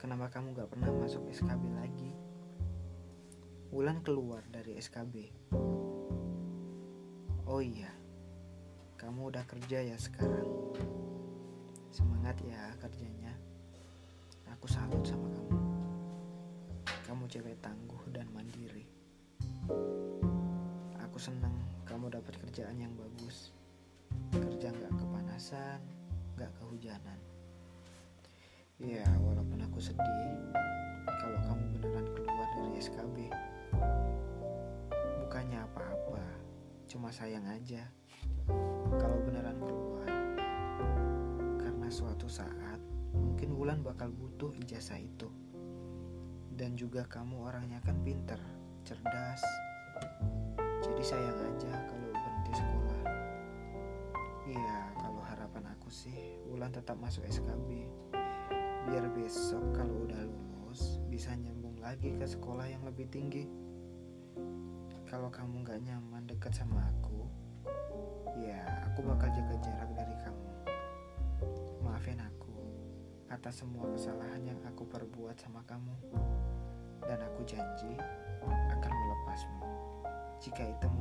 kenapa kamu gak pernah masuk SKB lagi? Wulan keluar dari SKB. Oh iya, kamu udah kerja ya sekarang. Semangat ya kerjanya. Aku salut sama kamu. Kamu cewek tangguh dan mandiri. Aku senang kamu dapat kerjaan yang bagus. Kerja nggak kepanasan, nggak kehujanan. Ya, walaupun aku sedih kalau kamu beneran keluar dari SKB. Bukannya apa-apa, cuma sayang aja kalau beneran keluar. Karena suatu saat mungkin Wulan bakal butuh ijazah itu. Dan juga kamu orangnya kan pinter, cerdas. Jadi sayang aja kalau berhenti sekolah. Iya, kalau harapan aku sih Wulan tetap masuk SKB. Biar besok kalau udah lulus bisa nyambung lagi ke sekolah yang lebih tinggi. Kalau kamu gak nyaman dekat sama aku, ya aku bakal jaga jarak dari kamu. Maafin aku atas semua kesalahan yang aku perbuat sama kamu. Dan aku janji akan melepasmu jika itu.